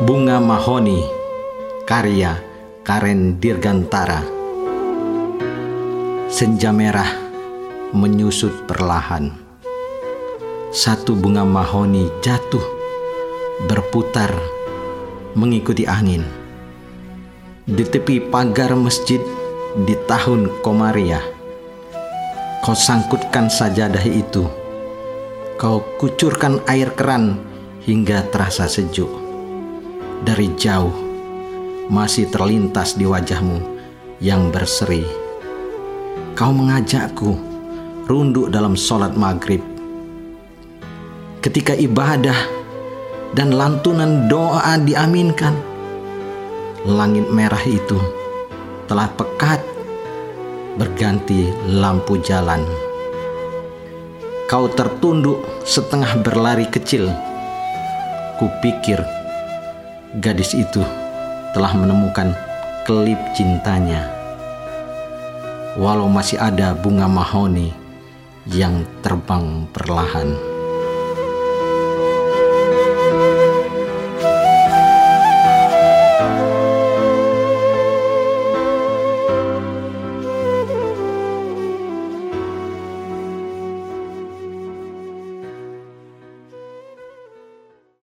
Mahoni Karya Karen Dirgantara. Senja merah menyusut perlahan. Satu bunga mahoni jatuh Berputar mengikuti angin. Di tepi pagar masjid di tahun Komariah Kau sangkutkan sajadah itu. Kau kucurkan air keran hingga terasa sejuk dari jauh masih terlintas di wajahmu yang berseri. Kau mengajakku runduk dalam sholat maghrib. Ketika ibadah dan lantunan doa diaminkan, langit merah itu telah pekat berganti lampu jalan. Kau tertunduk setengah berlari kecil. Kupikir gadis itu telah menemukan kelip cintanya. Walau masih ada bunga mahoni yang terbang perlahan.